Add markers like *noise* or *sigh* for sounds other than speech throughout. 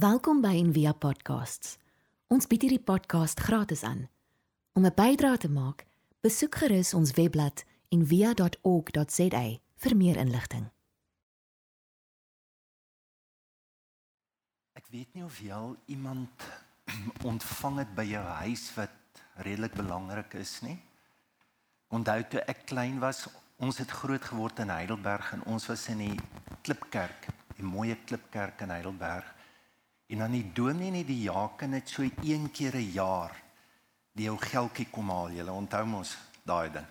Welkom by Envia Podcasts. Ons bied hierdie podcast gratis aan. Om 'n bydrae te maak, besoek gerus ons webblad en via.org.za vir meer inligting. Ek weet nie of jy al iemand *clears throat* ontvang het by jou huis wat redelik belangrik is nie. Onthou toe ek klein was, ons het groot geword in Heidelberg en ons was in die Klipkerk, die mooi Klipkerk in Heidelberg. En dan die dominee net die jaken het so een keer 'n jaar die ou geldjie kom haal. Jy onthou mos daai ding.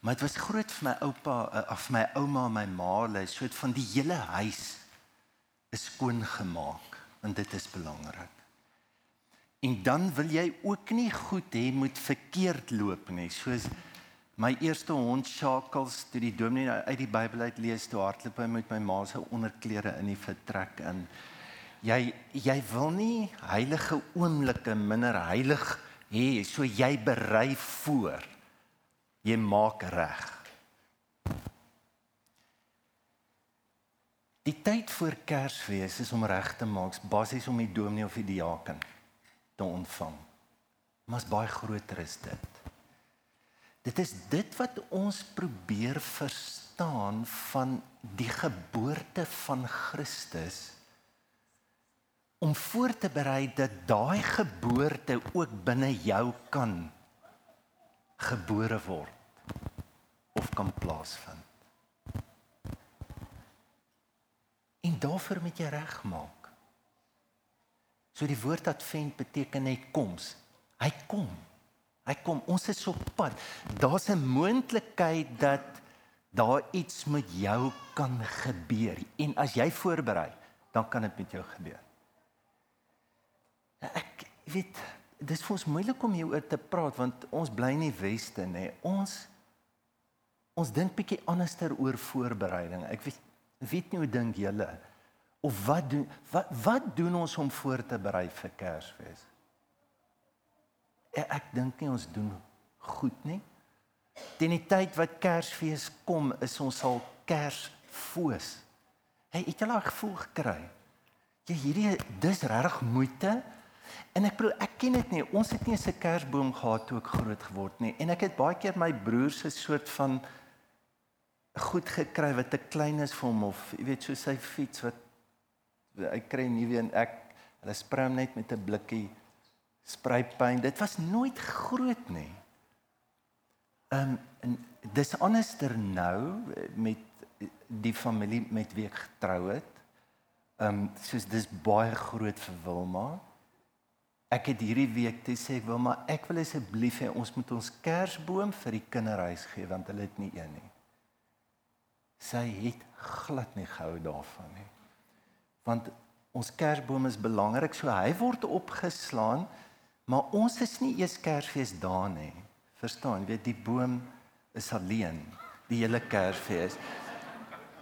Maar dit was groot vir my oupa eh, of my ouma en my ma, hulle so het van die hele huis is skoon gemaak want dit is belangrik. En dan wil jy ook nie goed hê moet verkeerd loop nie. Soos my eerste hond Shakels toe die dominee uit die Bybel uit lees toe hardloop hy met my ma se onderklere in die vertrek in. Jy jy wil nie heilige oomblikke minder heilig hê so jy berei voor jy maak reg. Die tyd voor Kersfees is om reg te maak, basies om die dominee of die diaken te ontvang. Maar is baie groter is dit. Dit is dit wat ons probeer verstaan van die geboorte van Christus om voor te berei dat daai geboorte ook binne jou kan gebore word of kan plaasvind. En daarvoor moet jy regmaak. So die woord advent beteken hy koms. Hy kom. Hy kom. Ons is op pad. Daar's 'n moontlikheid dat daar iets met jou kan gebeur en as jy voorberei, dan kan dit met jou gebeur. Ek weet dis vir ons moeilik om hieroor te praat want ons bly in die weste nê. Ons ons dink bietjie anderster oor voorbereiding. Ek weet weet nie hoe dink julle of wat doen wat wat doen ons om voor te berei vir Kersfees? Ek, ek dink nie ons doen goed nie. Teen die tyd wat Kersfees kom, is ons al Kersfoos. Hey, het jy al gevoel gekry? Jy hierdie dis regtig moeite En ek bedoel ek ken dit nie. Ons het nie 'n kersboom gehad toe ek groot geword nie. En ek het baie keer my broer se soort van goed gekry wat te klein is vir hom of jy weet so sy fiets wat hy kry nie weer en ek hulle sprei hom net met 'n blikkie spruitpyn. Dit was nooit groot nie. Um, en dis anderster nou met die familie met wie ek getrou het. Um, soos dis baie groot vir Wilma. Ek het hierdie week te sê ek wil maar ek wil asseblief hê ons moet ons kersboom vir die kinderhuis gee want hulle het nie een nie. Sy het glad nie gehou daarvan nie. Want ons kersboom is belangrik, so hy word opgeslaan, maar ons is nie eers Kersfees daar nie. Verstaan, weet die boom is alleen die hele Kersfees.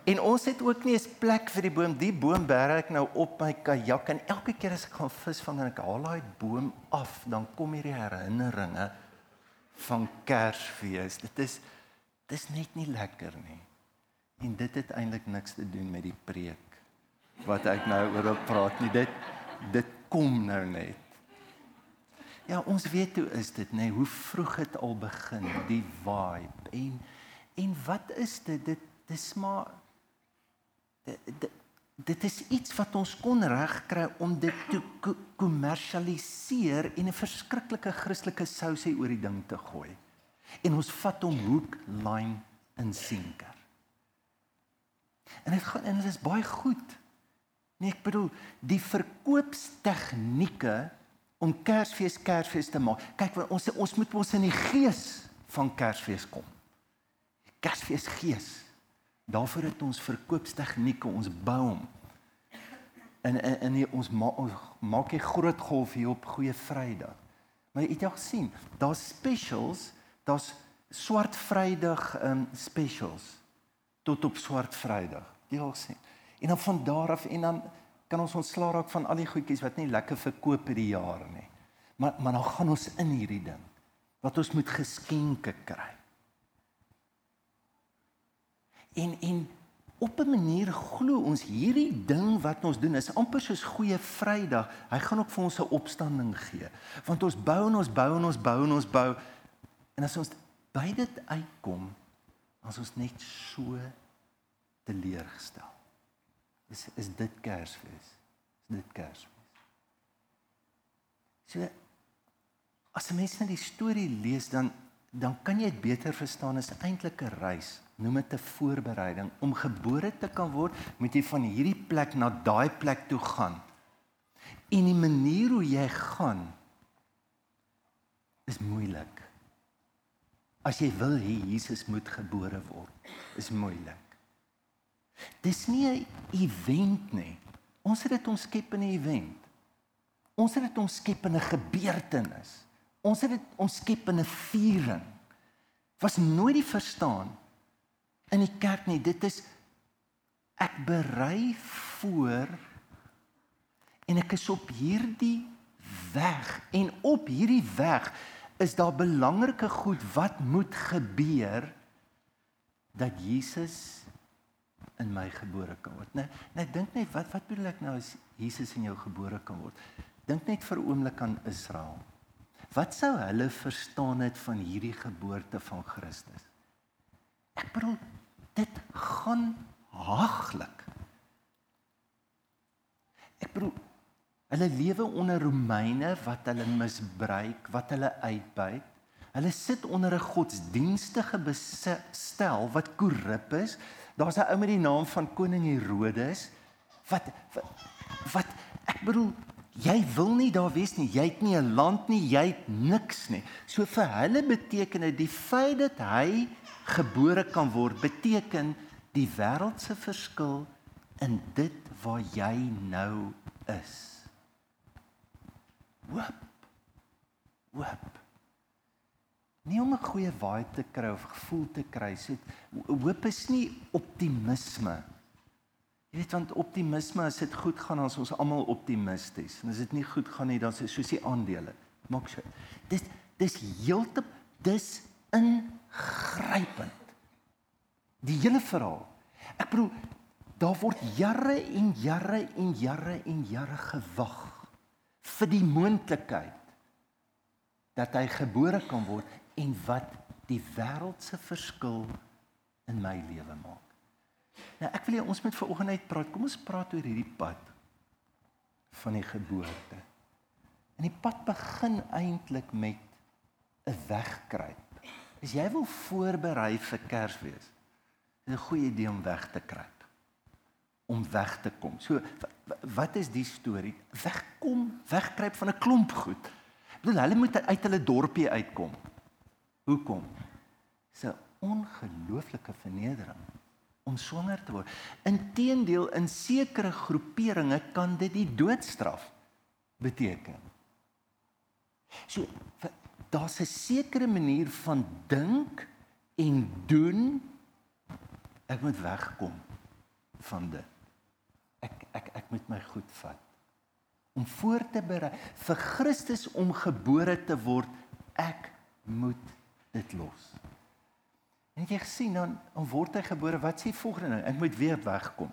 En ons het ook nie 'n plek vir die boom. Die boom bær ek nou op my kajak en elke keer as ek gaan vis vang en ek haal daai boom af, dan kom hierdie herinneringe van Kersfees. Dit is dis net nie lekker nie. En dit het eintlik niks te doen met die preek wat ek nou oor praat nie. Dit dit kom nou net. Ja, ons weet hoe is dit, nê? Hoe vroeg het al begin die vibe. En en wat is dit? Dit dis maar dit is iets wat ons kon regkry om dit te kommersialiseer en 'n verskriklike Christelike sousie oor die ding te gooi. En ons vat hom hoek, line en sinker. En dit gaan en dit is baie goed. Nee, ek bedoel die verkoopstegnieke om Kersfees Kersfees te maak. Kyk, ons ons moet ons in die gees van Kersfees kom. Kersfees gees. Daarvoor het ons verkoopstegnieke, ons bou hom. En in in die, ons ma, maak 'n groot golf hier op Goeie Vrydag. Maar jy het al gesien, daar's specials, daar's swart Vrydag um specials tot op swart Vrydag. Jy al sien. En dan van daar af en dan kan ons ontslaa raak van al die goedjies wat nie lekker verkoop hierdie jaar nie. Maar maar dan gaan ons in hierdie ding wat ons moet geskenke kry. En en op 'n manier glo ons hierdie ding wat ons doen is amper soos goeie Vrydag. Hy gaan ook vir ons 'n opstanding gee. Want ons bou en ons bou en ons bou en ons bou en as ons by dit uitkom, as ons net so teleurgestel. Is is dit Kersfees? Is dit Kersfees? So as 'n mens net die storie lees dan dan kan jy dit beter verstaan as 'n reis. Noem dit 'n voorbereiding om gebore te kan word, moet jy van hierdie plek na daai plek toe gaan. En die manier hoe jy gaan is moeilik. As jy wil hê Jesus moet gebore word, is moeilik. Dis nie 'n event nie. Ons het dit omskep in 'n event. Ons het dit omskep in 'n gebeurtenis. Ons het dit omskep in 'n viering. Was nooit die verstaan in die kerk nie. Dit is ek berei voor en ek is op hierdie weg en op hierdie weg is daar belangrike goed wat moet gebeur dat Jesus in my gebore kan word. Nee, nee, dink net wat wat bedoel ek nou as Jesus in jou gebore kan word? Dink net vir 'n oomblik aan Israel. Wat sou hulle verstaan het van hierdie geboorte van Christus? Ek bedoel dit gaan haaglik. Ek bedoel hulle lewe onder Romeine wat hulle misbruik, wat hulle uitbuit. Hulle sit onder 'n godsdienstige bestel wat korrup is, Daar's 'n ou met die naam van koning Herodes wat, wat wat ek bedoel jy wil nie daar wees nie. Jy het nie 'n land nie, jy het niks nie. So vir hulle beteken dit die feit dat hy gebore kan word beteken die wêreld se verskil in dit waar jy nou is. Wap. Wap nie om 'n goeie vibe te kry of gevoel te kry. So hoop is nie optimisme. Jy weet want optimisme as dit goed gaan as ons almal optimisties en as dit nie goed gaan nie dan is soos die aandele. Maak so. Dis dis heeltemal dis ingrypend. Die hele verhaal. Ek bedoel daar word jare en jare en jare en jare gewag vir die moontlikheid dat hy gebore kan word en wat die wêreld se verskil in my lewe maak. Nou ek wil hê ons moet vanoggend net praat. Kom ons praat oor hierdie pad van die geboorte. En die pad begin eintlik met 'n wegkruip. As jy wil voorberei vir Kersfees, is 'n goeie idee om weg te kruip. Om weg te kom. So wat is die storie? Wegkom, wegkruip van 'n klomp goed. Ek bedoel hulle moet uit hulle dorpie uitkom. Hoekom? Dis 'n ongelooflike vernedering om swanger te word. Inteendeel in sekere groeperinge kan dit die doodstraf beteken. So daar's 'n sekere manier van dink en doen ek moet wegkom van dit. Ek ek ek moet my goed vat om voor te berei vir Christus om gebore te word. Ek moet dit los. En jy gesien dan om word hy gebore, wat sê volgende ding? Ek moet weer wegkom.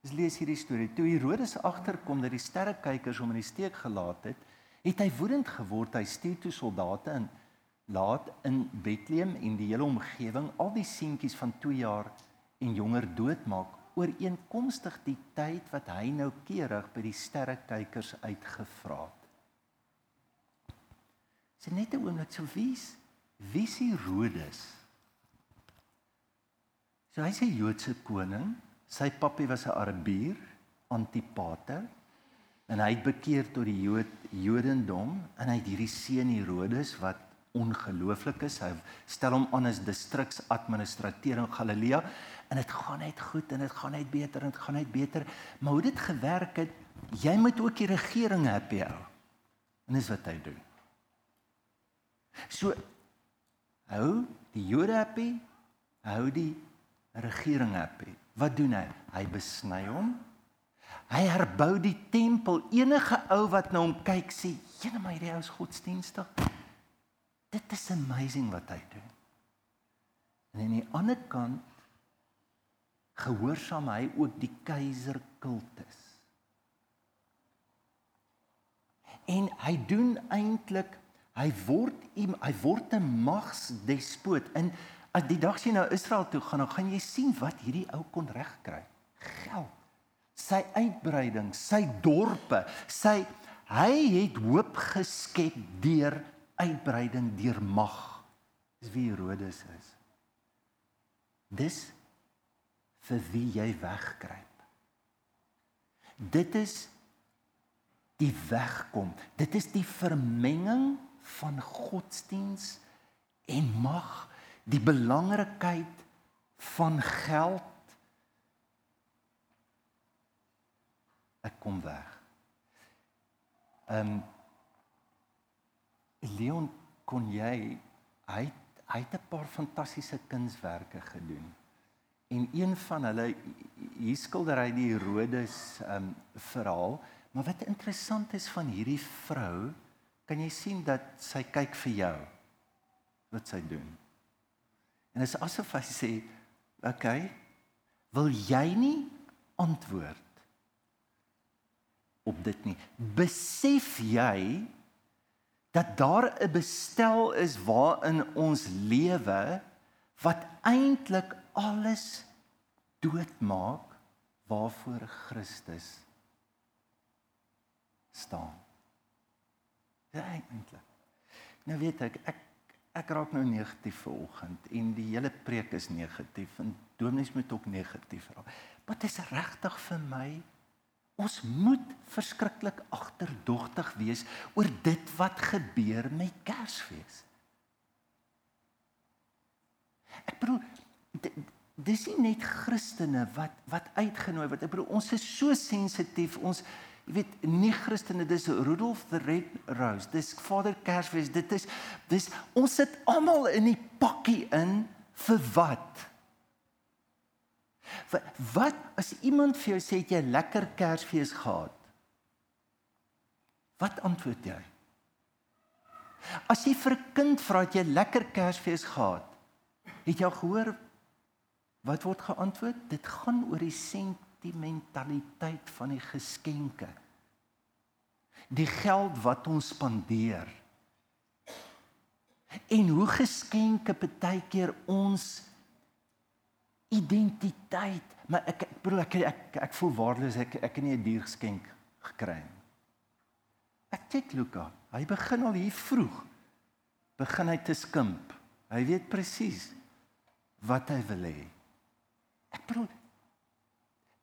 Dis lees hierdie storie. Toe Herodes agterkom dat die sterrekykers hom in die steek gelaat het, het hy woedend geword. Hy stuur toe soldate in laat in Bethlehem en die hele omgewing al die seentjies van 2 jaar en jonger doodmaak ooreenkomstig die tyd wat hy nou keurig by die sterrekykers uitgevra het. Sy net 'n oomblik so wie's Wie is Herodes? So hy's 'n Joodse koning. Sy pappie was 'n Arabier, Antipater, en hy het bekeer tot die Jood Jodendom en hy het hierdie seun Herodes wat ongelooflik is. Hy stel hom aan as distriksadministrateur in Galilea en dit gaan net goed en dit gaan net beter en dit gaan net beter. Maar hoe dit gewerk het, jy moet ook die regering happy hou. En dis wat hy doen. So hou die Jode happy, hou die regering happy. Wat doen hy? Hy besny hom. Hy herbou die tempel. Enige ou wat na hom kyk sê, "Jene my, hierdie ou is godsdienstig." Dit is amazing wat hy doen. En aan die ander kant gehoorsaam hy ook die keiser kultus. En hy doen eintlik hy word hy word 'n magsdespoot. En as die dag sien na Israel toe gaan, dan gaan jy sien wat hierdie ou kon regkry. Geld. Sy uitbreiding, sy dorpe, sy hy het hoop geskep deur uitbreiding deur mag. Dis wie Herodes is. Dis vir wie jy wegkruip. Dit is die wegkom. Dit is die vermenging van godsdiens en mag, die belangrikheid van geld. Ek kom weg. Ehm um, Leon kon jy hy hy het 'n paar fantastiese kunswerke gedoen. En een van hulle hier skilder hy die Herodes um verhaal, maar wat interessant is van hierdie vrou, kan jy sien dat sy kyk vir jou wat sy doen. En dit is asof hy sê, "Oké, okay, wil jy nie antwoord op dit nie? Besef jy dat daar 'n bestel is waarin ons lewe wat eintlik alles doodmaak waarvoor Christus staan. Ja eintlik. Nou weet ek ek ek raak nou negatief vanoggend en die hele preek is negatief en dominees moet ook negatief raak. Wat is regtig vir my? Ons moet verskriklik agterdogtig wees oor dit wat gebeur met Kersfees. Ek bedoel dis nie net Christene wat wat uitgenooi word. Ek bedoel ons is so sensitief. Ons jy weet nie Christene dis Rudolf the Red Rose. Dis Vader Kersfees. Dit is dis ons sit almal in die pakkie in vir wat? Wat, wat as iemand vir jou sê jy lekker Kersfees gehad? Wat antwoord jy? As jy vir 'n kind vra het jy lekker Kersfees gehad? Het jy gehoor wat word geantwoord? Dit gaan oor die sentimentaliteit van die geskenke. Die geld wat ons spandeer. En hoe geskenke baie keer ons identiteit, maar ek ek bedoel ek ek, ek, voel waardeloos ek ek het nie 'n dier geskenk gekry nie. Ek kyk Luka, hy begin al hier vroeg. Begin hy te skimp. Hy weet presies wat hy wil hê. Ek bedoel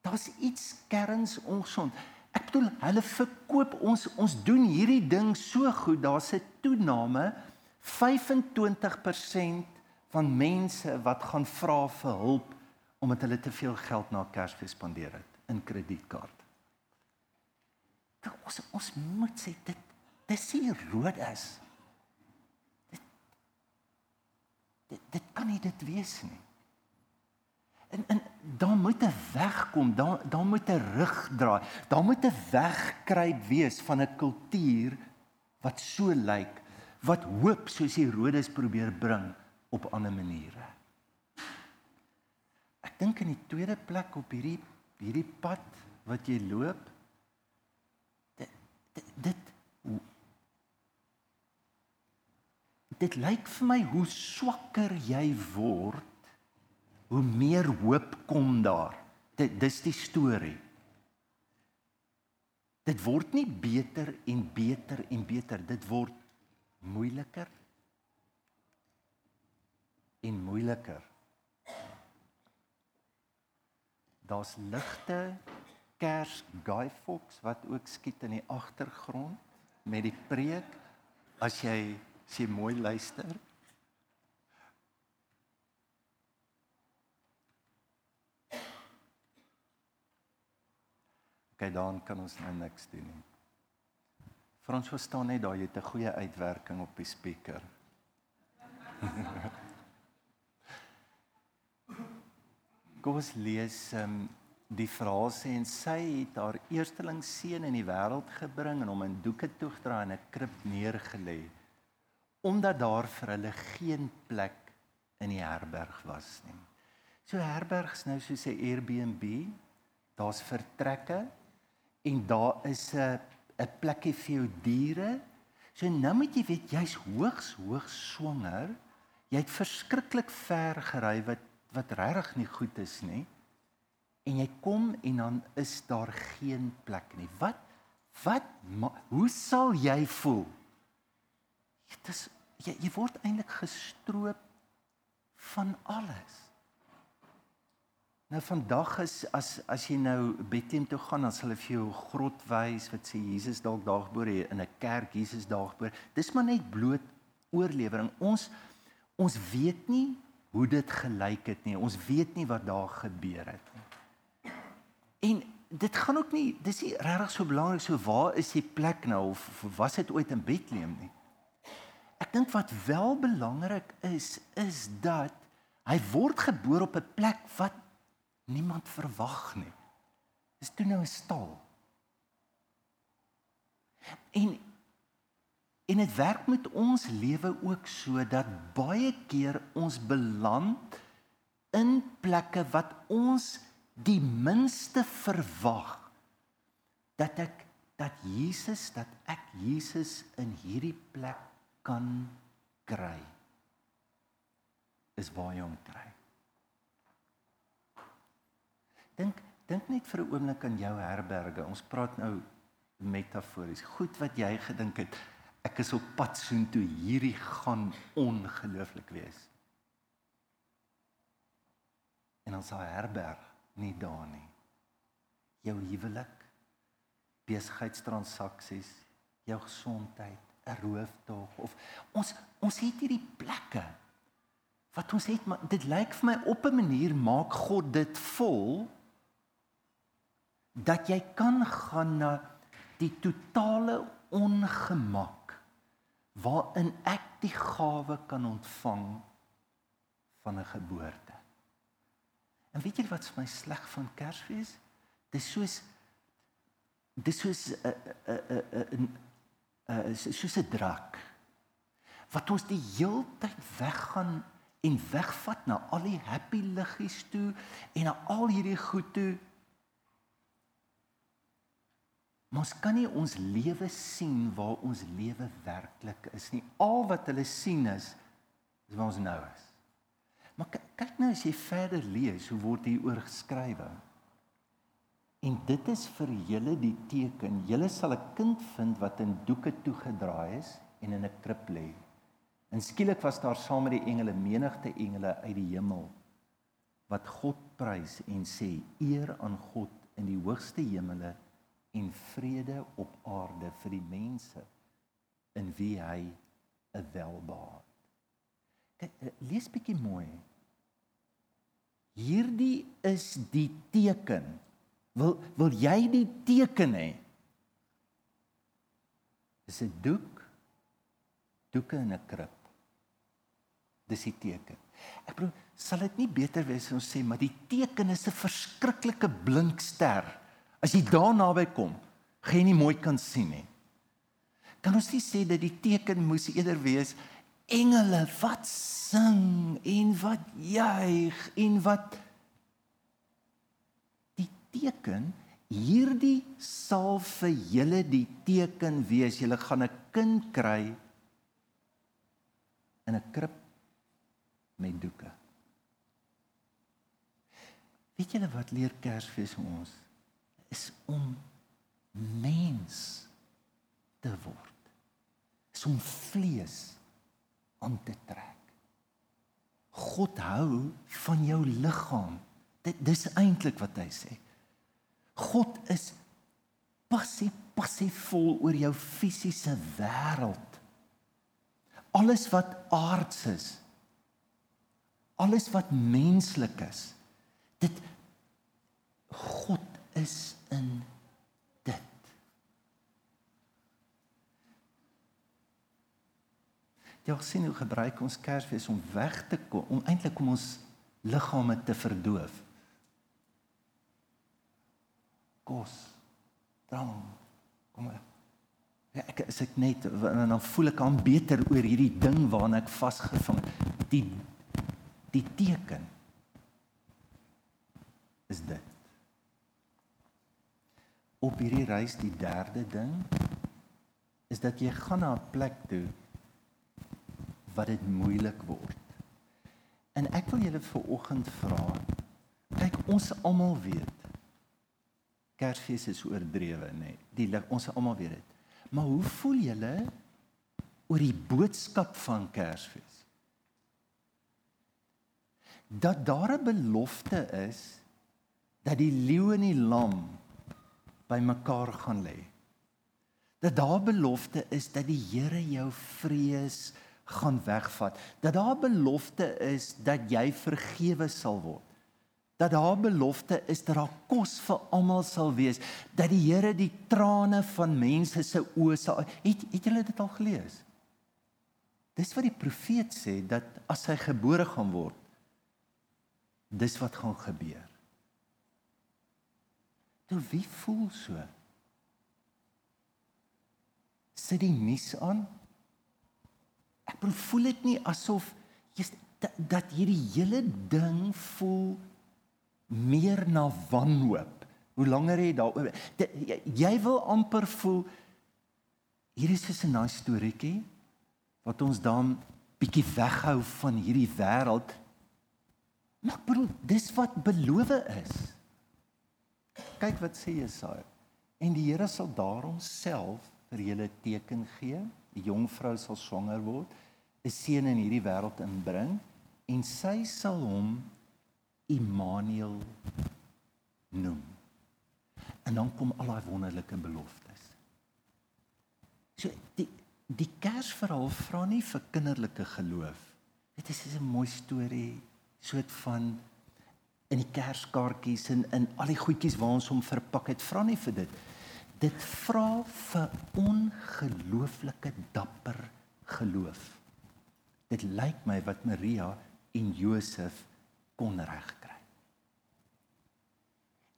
daar's iets kerns ongesond. Ek bedoel hulle verkoop ons ons doen hierdie ding so goed. Daar's 'n toename 25% van mense wat gaan vra vir hulp omdat hulle te veel geld na Kersfees spandeer het in kredietkaart. Ons ons moet sê dit dis nie rood is. Dit dit, dit kan nie dit wees nie. En en daar moet 'n weg kom, daar daar moet 'n rug draai. Daar moet 'n wegkruip wees van 'n kultuur wat so lyk, wat hoop soos Herodes probeer bring op ander maniere. Ek dink in die tweede plek op hierdie hierdie pad wat jy loop dit dit dit, dit lyk vir my hoe swakker jy word hoe meer hoop kom daar. Dit dis die storie. Dit word nie beter en beter en beter, dit word moeiliker en moeiliker. Daar's ligte kers Guy Fox wat ook skiet in die agtergrond met die preek as jy as jy mooi luister. Okay, dan kan ons nou niks doen nie. Frans verstaan net daai het 'n goeie uitwerking op die speaker. *laughs* Kom ons lees um, die sê en sy het haar eersteling seun in die wêreld gebring en hom in doeke toegedra en 'n krib neergelê omdat daar vir hulle geen plek in die herberg was nie. So herbergs nou soos 'n Airbnb, daar's vertrekke en daar is 'n 'n plekkie vir jou diere. So nou moet jy weet jy's hoogs hoogs swanger. Jy het verskriklik ver gery wat wat regtig nie goed is nie. En jy kom en dan is daar geen plek nie. Wat wat ma, hoe sal jy voel? Dit is jy, jy word eintlik gestroop van alles. Nou vandag is as as jy nou Bethlehem toe gaan, dan sal hulle vir jou 'n grot wys wat sê Jesus dalk het in 'n kerk Jesus daar geboor. Dis maar net bloot oorlewering. Ons ons weet nie hoe dit gelyk het nie. Ons weet nie wat daar gebeur het nie. En dit gaan ook nie dis nie regtig so belangrik so waar is die plek nou of, of was dit ooit in Bethlehem nie. Ek dink wat wel belangrik is is dat hy word gebore op 'n plek wat niemand verwag nie. Dis toe nou 'n stal. En en dit werk met ons lewe ook so dat baie keer ons beland in plekke wat ons die minste verwag dat ek dat Jesus dat ek Jesus in hierdie plek kan kry is waar jy hom kry. Dink dink net vir 'n oomblik aan jou herberge. Ons praat nou metafories. Goed wat jy gedink het, ek is op pad soontoe, hierdie gaan ongelooflik wees. En ons sal herberg nie daar nie. Jou huwelik, besigheidstransaksies, jou gesondheid, 'n rooftog of ons ons het hierdie plekke wat ons het maar dit lyk vir my op 'n manier maak God dit vol dat jy kan gaan na die totale ongemak waarin ek die gawe kan ontvang van 'n geboorte. En weet jy wat vir my sleg van Kersfees? Dis soos dis soos 'n 'n 'n 'n soos 'n drak wat ons die heeltyd weggaan en wegvat na al die happy liggies toe en na al hierdie goed toe Maar ons kan nie ons lewe sien waar ons lewe werklik is nie. Al wat hulle sien is is waar ons nou is. Maar kyk nou as jy verder lees, hoe word hier oor geskrywe? En dit is vir julle die teken. Julle sal 'n kind vind wat in doeke toegedraai is en in 'n krib lê. En skielik was daar saam met die engele menigte engele uit die hemel wat God prys en sê eer aan God in die hoogste hemele en vrede op aarde vir die mense in wie hy 'n welbehaag. Kyk, eh, lees bietjie mooi. Hierdie is die teken. Wil wil jy die teken hê? Dis 'n doek. Doeke in 'n krib. Dis die teken. Ek bedoel, sal dit nie beter wees as ons sê maar die teken is 'n verskriklike blink ster As jy daar naby kom, gaan jy nie mooi kan sien nie. Kan ons nie sê dat die teken moes eerder wees engele wat sing en wat juig en wat die teken hierdie sal vir julle die teken wees julle gaan 'n kind kry in 'n krib met doeke. Weet julle wat leer Kersfees ons? Is om mens te word. Is om vlees aan te trek. God hou van jou liggaam. Dit dis eintlik wat hy sê. God is passief passief vol oor jou fisiese wêreld. Alles wat aards is. Alles wat menslik is. Dit God is in dit. Jy sien hoe gebruik ons Kersfees om weg te kom, om eintlik om ons liggame te verdoof. Kos, drank, kom maar. Ja, ek as ek net en dan voel ek aan beter oor hierdie ding waarna ek vasgevang. Die die teken is dit. Op hierdie reis die derde ding is dat jy gaan na 'n plek toe wat dit moeilik word. En ek wil julle vir oggend vra. Kyk, ons almal weet Kersfees is oordrewe, nê. Nee. Die ons almal weet dit. Maar hoe voel julle oor die boodskap van Kersfees? Dat daar 'n belofte is dat die leeu en die lam bymekaar gaan lê. Dat daar belofte is dat die Here jou vrees gaan wegvat. Dat daar belofte is dat jy vergewe sal word dat daar belofte is dat daar kos vir almal sal wees, dat die Here die trane van mense se oë sal het het julle dit al gelees? Dis wat die profeet sê dat as hy gebore gaan word, dis wat gaan gebeur. Toe wie voel so? Sit die nuus aan? Ek voel dit nie asof jy dat hierdie hele ding voel meer na wanhoop. Hoe langer jy daaroor jy wil amper voel hier is 'n nice storieetjie wat ons dan bietjie weghou van hierdie wêreld. Maar bro, dis wat beloof is. Kyk wat sê Jesaja. En die Here sal daarom self vir julle teken gee. Die jong vrou sal swanger word, 'n seun in hierdie wêreld inbring en sy sal hom Immanuel noem. En dan kom al daai wonderlike beloftes. So die die Kersverhaal vra nie vir kinderlike geloof. Dit is 'n mooi storie, soort van in die kerskaartjies en in al die goedjies waar ons hom verpak het, vra nie vir dit. Dit vra vir ongelooflike dapper geloof. Dit lyk my wat Maria en Josef kon regkry.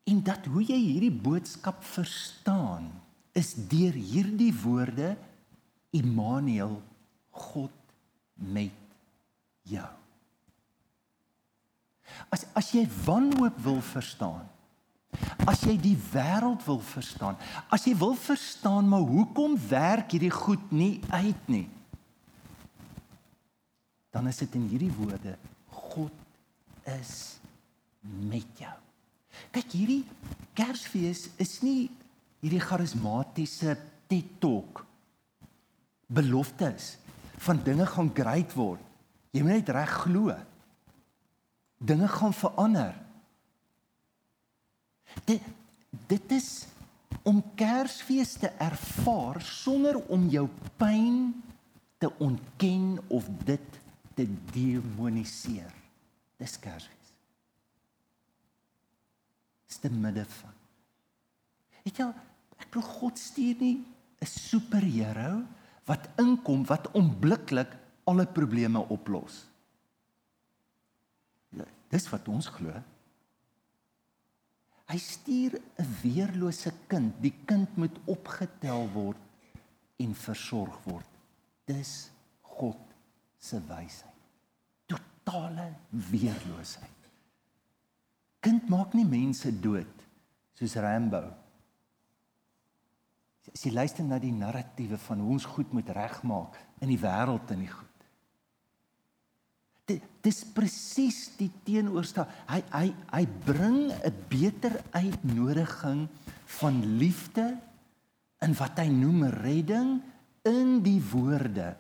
En dat hoe jy hierdie boodskap verstaan is deur hierdie woorde Immanuel God met jou. As as jy wanhoop wil verstaan, as jy die wêreld wil verstaan, as jy wil verstaan maar hoekom werk hierdie goed nie uit nie, dan is dit in hierdie woorde God is met jou. Kyk hierdie Kersfees is nie hierdie charismatiese TED Talk beloftes van dinge gaan great word. Jy moet net reg glo. Dinge gaan verander. Dit dit is om Kersfees te ervaar sonder om jou pyn te ontken of dit te demoniseer. Dis Kersfees. Dis te midde van. Het jy ek glo God stuur nie 'n superheld wat inkom wat onmiddellik alle probleme oplos. Ja, dis wat ons glo. Hy stuur 'n weerlose kind. Die kind moet opgetel word en versorg word. Dis God se wysheid totale weerloosheid. Kind maak nie mense dood soos Rambo. As jy luister na die narratiewe van hoe ons goed moet regmaak in die wêreld en die dis presies die teenoorstel. Hy hy hy bring 'n beter uitnodiging van liefde in wat hy noem redding in die woorde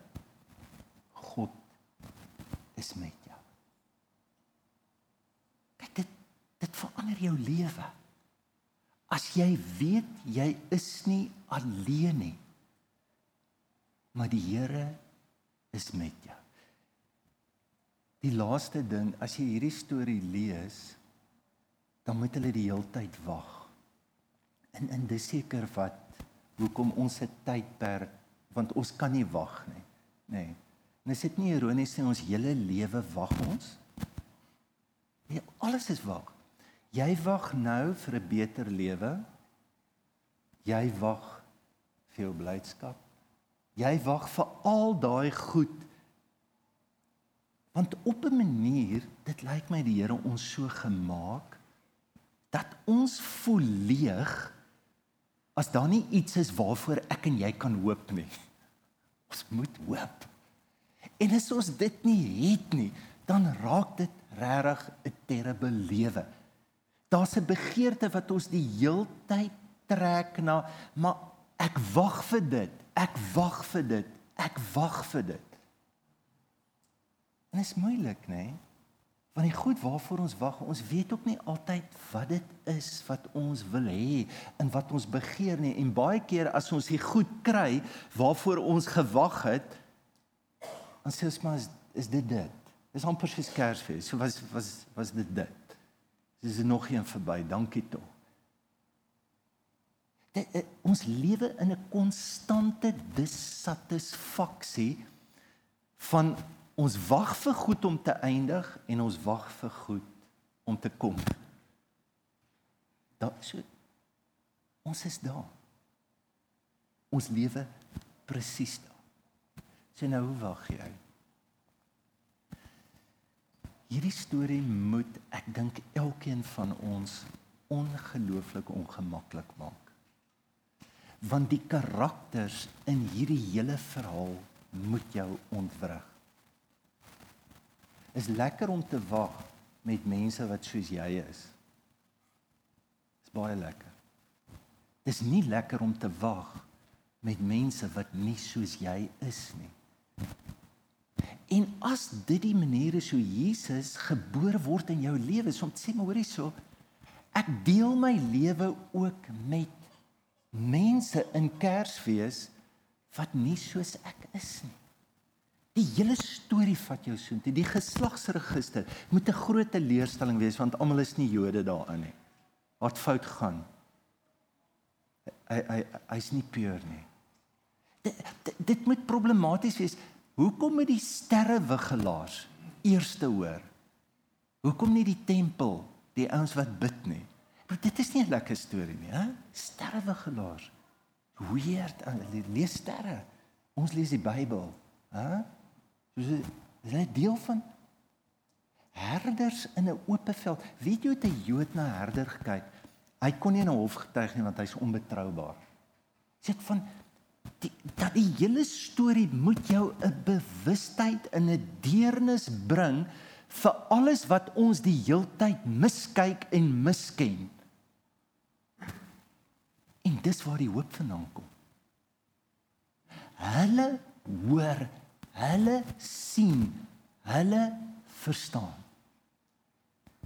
God is met dit verander jou lewe. As jy weet jy is nie alleen nie. Maar die Here is met jou. Die laaste ding, as jy hierdie storie lees, dan moet hulle die heeltyd wag. En in dis seker wat hoekom ons se tydperk want ons kan nie wag nie, nê. En is dit nie ironies sê ons hele lewe wag ons? Nee, alles is wag. Jy wag nou vir 'n beter lewe. Jy wag vir jou blydskap. Jy wag vir al daai goed. Want op 'n manier, dit lyk my die Here ons so gemaak dat ons voel leeg as daar nie iets is waarvoor ek en jy kan hoop nie. *laughs* Ons moet hoop. En as ons dit nie het nie, dan raak dit regtig 'n terrible lewe. Daar's 'n begeerte wat ons die heeltyd trek na, maar ek wag vir dit. Ek wag vir dit. Ek wag vir dit. En dit is moeilik, né? Nee? Want die goed waarvoor ons wag, ons weet ook nie altyd wat dit is wat ons wil hê en wat ons begeer nie. En baie keer as ons die goed kry waarvoor ons gewag het, dan sê ons maar is, is dit dit. Dis amper soos Kersfees. So was was was dit dit. Dis nog een verby. Dankie tog. Eh, ons lewe in 'n konstante dissatisfaksie van ons wag vir goed om te eindig en ons wag vir goed om te kom. Daar so ons is daar. Ons lewe presies daar. Sê nou hoe wag jy? Hierdie storie moet ek dink elkeen van ons ongelooflik ongemaklik maak. Want die karakters in hierdie hele verhaal moet jou ontwrig is lekker om te wag met mense wat soos jy is. Dis baie lekker. Dis nie lekker om te wag met mense wat nie soos jy is nie. En as dit die manier is hoe Jesus gebore word in jou lewe, so om te sê maar hoorie so, ek deel my lewe ook met mense in Kersfees wat nie soos ek is nie. Die hele storie vat jou soontoe. Die geslagsregister moet 'n groot leerstelling wees want almal is nie Jode daarin nie. Wat fout gaan? Hy hy hy's nie puur nie. Dit, dit, dit moet problematies wees. Hoekom moet die sterrewigelaars eerste hoor? Hoekom nie die tempel, die ouens wat bid nie? Maar dit is nie 'n lekker storie nie, hè? Sterrewigelaars. Weird, lees sterre. Ons lees die Bybel, hè? Soos is hy deel van herders in 'n oop veld. Weet jy hoe 'n Jood na herder kyk? Hy kon nie in 'n hof getuig nie want hy's onbetroubaar. Sê ek van die dat die hele storie moet jou 'n bewustheid in 'n deernis bring vir alles wat ons die heeltyd miskyk en misken. En dis waar die hoop vandaan kom. Hulle hoor Hulle sien, hulle verstaan.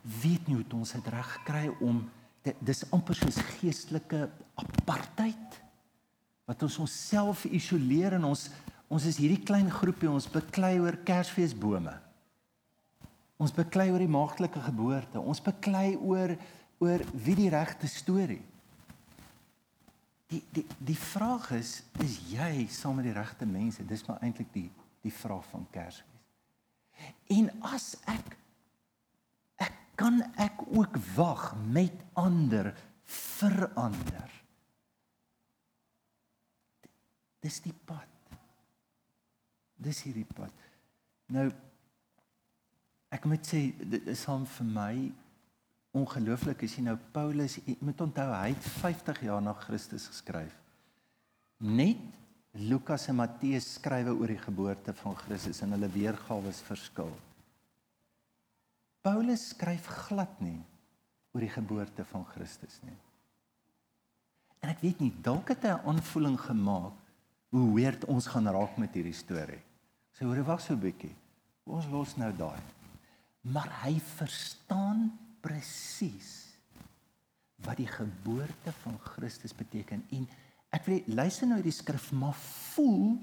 Weet nie hoe ons dit reg kry om dis amper soos geestelike apartheid wat ons onsself isoleer en ons ons is hierdie klein groepie ons beklei oor Kersfeesbome. Ons beklei oor die maagdelike geboorte. Ons beklei oor oor wie die regte storie. Die die die vraag is is jy saam met die regte mense? Dis maar eintlik die die vraag van Kersfees. En as ek ek kan ek ook wag met ander verander. Dis die pad. Dis hierdie pad. Nou ek moet sê dit is hom vir my ongelooflik as jy nou Paulus moet onthou hy het 50 jaar na Christus geskryf. Net Lukas en Matteus skrywe oor die geboorte van Christus en hulle weergawe is verskil. Paulus skryf glad nie oor die geboorte van Christus nie. En ek weet nie dalk het hy 'n aanvoeling gemaak hoe weird ons gaan raak met hierdie storie. Sê hoor wag so 'n bietjie. Ons los nou daai. Maar hy verstaan presies wat die geboorte van Christus beteken en Ek wil luister nou die skrif maar voel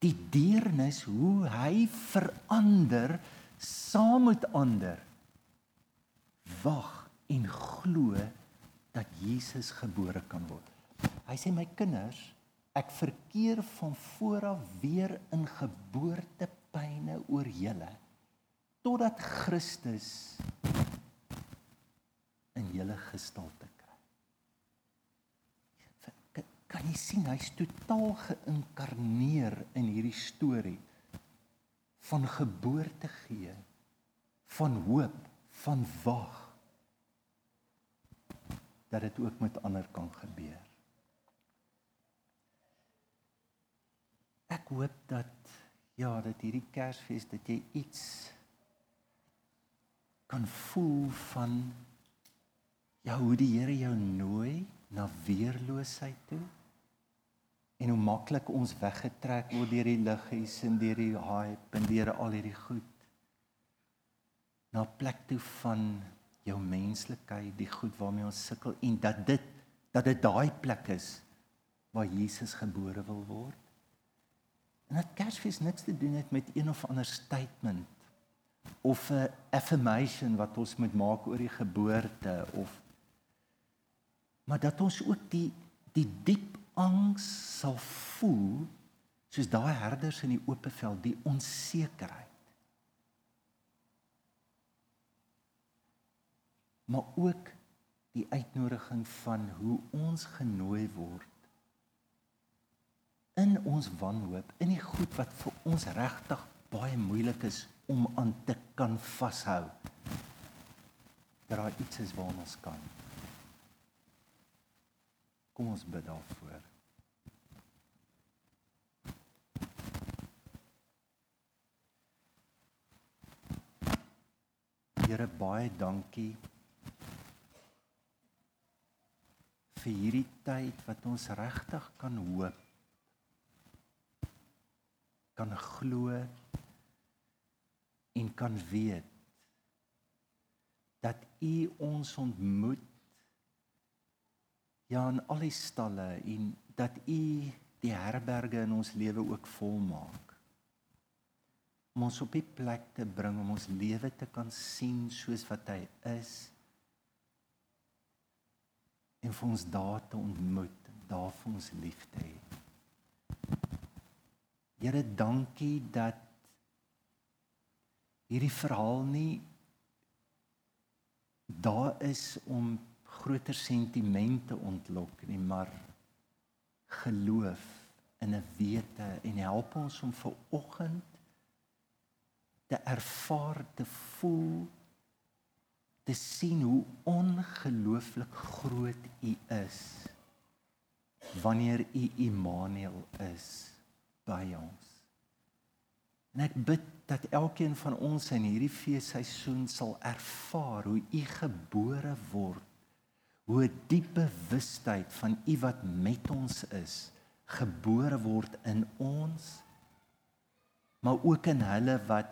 die deernis hoe hy verander saam met ander. Wag en glo dat Jesus gebore kan word. Hy sê my kinders, ek verkeer van vooraf weer in geboortepyne oor julle totdat Christus in julle gestalte kan jy sien hy's totaal geïnkarneer in hierdie storie van geboorte gee van hoop van wag dat dit ook met ander kan gebeur. Ek hoop dat ja, dat hierdie Kersfees dat jy iets kan voel van ja, hoe die Here jou nooi na weerloosheid toe. En hoe maklik ons weggetrek word deur die liggies en deur die hype en deur al hierdie goed. Na 'n plek toe van jou menslikheid, die goed waarmee ons sukkel en dat dit dat dit daai plek is waar Jesus gebore wil word. En dat Kersfees niks te doen het met een of ander statement of 'n affirmation wat ons moet maak oor die geboorte of maar dat ons ook die die diep angs sal voel soos daai herders in die oop veld die onsekerheid. Maar ook die uitnodiging van hoe ons genooi word in ons wanhoop in die goed wat vir ons regtig baie moeilik is om aan te kan vashou. Dat daar iets is waar ons kan kom ons bid daarvoor. Here baie dankie vir hierdie tyd wat ons regtig kan hoop kan glo en kan weet dat u ons ontmoet ja in al die stalle en dat u die herberge in ons lewe ook volmaak om ons op die plek te bring om ons lewe te kan sien soos wat hy is en vir ons daar te ontmoet, daar vir ons lief te hê. Here, dankie dat hierdie verhaal nie daar is om groter sentimente ontlok nie, maar geloof in 'n wete en help ons om ver oggend te ervaar te voel te sien hoe ongelooflik groot U is wanneer U Immanuel is by ons. En ek bid dat elkeen van ons in hierdie feesseisoen sal ervaar hoe U gebore word, hoe 'n diep bewustheid van U wat met ons is, gebore word in ons, maar ook in hulle wat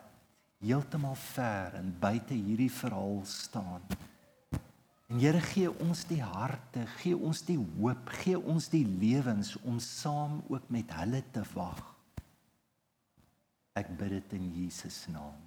heeltemal ver en buite hierdie verhaal staan. En Here gee ons die harte, gee ons die hoop, gee ons die lewens om saam ook met hulle te wag. Ek bid dit in Jesus naam.